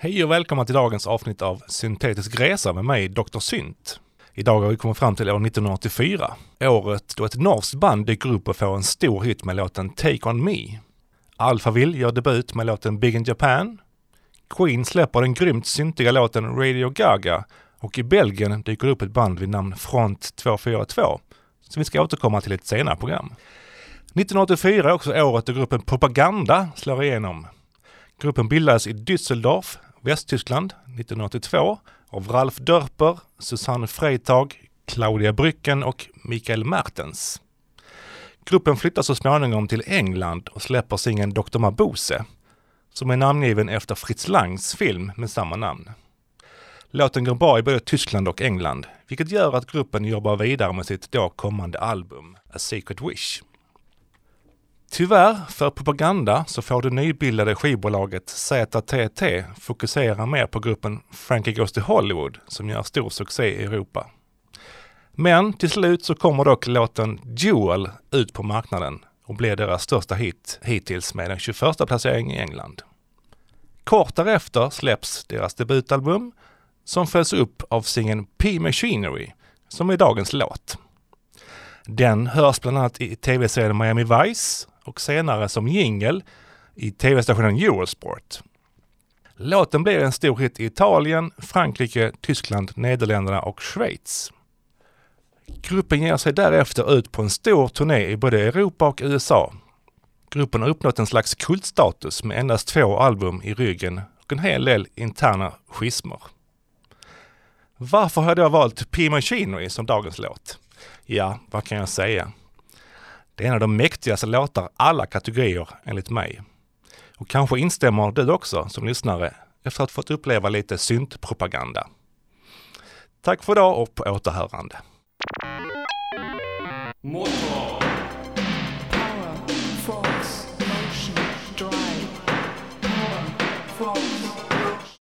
Hej och välkomna till dagens avsnitt av Syntetisk resa med mig, Dr. Synt. Idag har vi kommit fram till år 1984. Året då ett norskt band dyker upp och får en stor hit med låten Take On Me. Alphaville gör debut med låten Big in Japan. Queen släpper den grymt syntiga låten Radio Gaga och i Belgien dyker det upp ett band vid namn Front 242 som vi ska återkomma till i ett senare program. 1984 är också året då gruppen Propaganda slår igenom. Gruppen bildades i Düsseldorf, Västtyskland 1982 av Ralf Dörper, Susanne Freitag, Claudia Brücken och Mikael Mertens. Gruppen flyttar så småningom till England och släpper singeln Dr. Mabuse, som är namngiven efter Fritz Langs film med samma namn. Låten går bra i både Tyskland och England, vilket gör att gruppen jobbar vidare med sitt då kommande album A Secret Wish. Tyvärr för propaganda så får det nybildade skivbolaget ZTT fokusera mer på gruppen Frankie Goes to Hollywood som gör stor succé i Europa. Men till slut så kommer dock låten Jewel ut på marknaden och blir deras största hit hittills med en 21 placering i England. Kort därefter släpps deras debutalbum som följs upp av singeln P-Machinery som är dagens låt. Den hörs bland annat i tv-serien Miami Vice och senare som jingel i tv-stationen Eurosport. Låten blev en stor hit i Italien, Frankrike, Tyskland, Nederländerna och Schweiz. Gruppen ger sig därefter ut på en stor turné i både Europa och USA. Gruppen har uppnått en slags kultstatus med endast två album i ryggen och en hel del interna schismer. Varför har jag då valt P Machinery som dagens låt? Ja, vad kan jag säga? Det är en av de mäktigaste låtar alla kategorier, enligt mig. Och kanske instämmer du också som lyssnare efter att fått uppleva lite syntpropaganda. Tack för idag och på återhörande. Motor. Power, force, motion, drive. Power, force.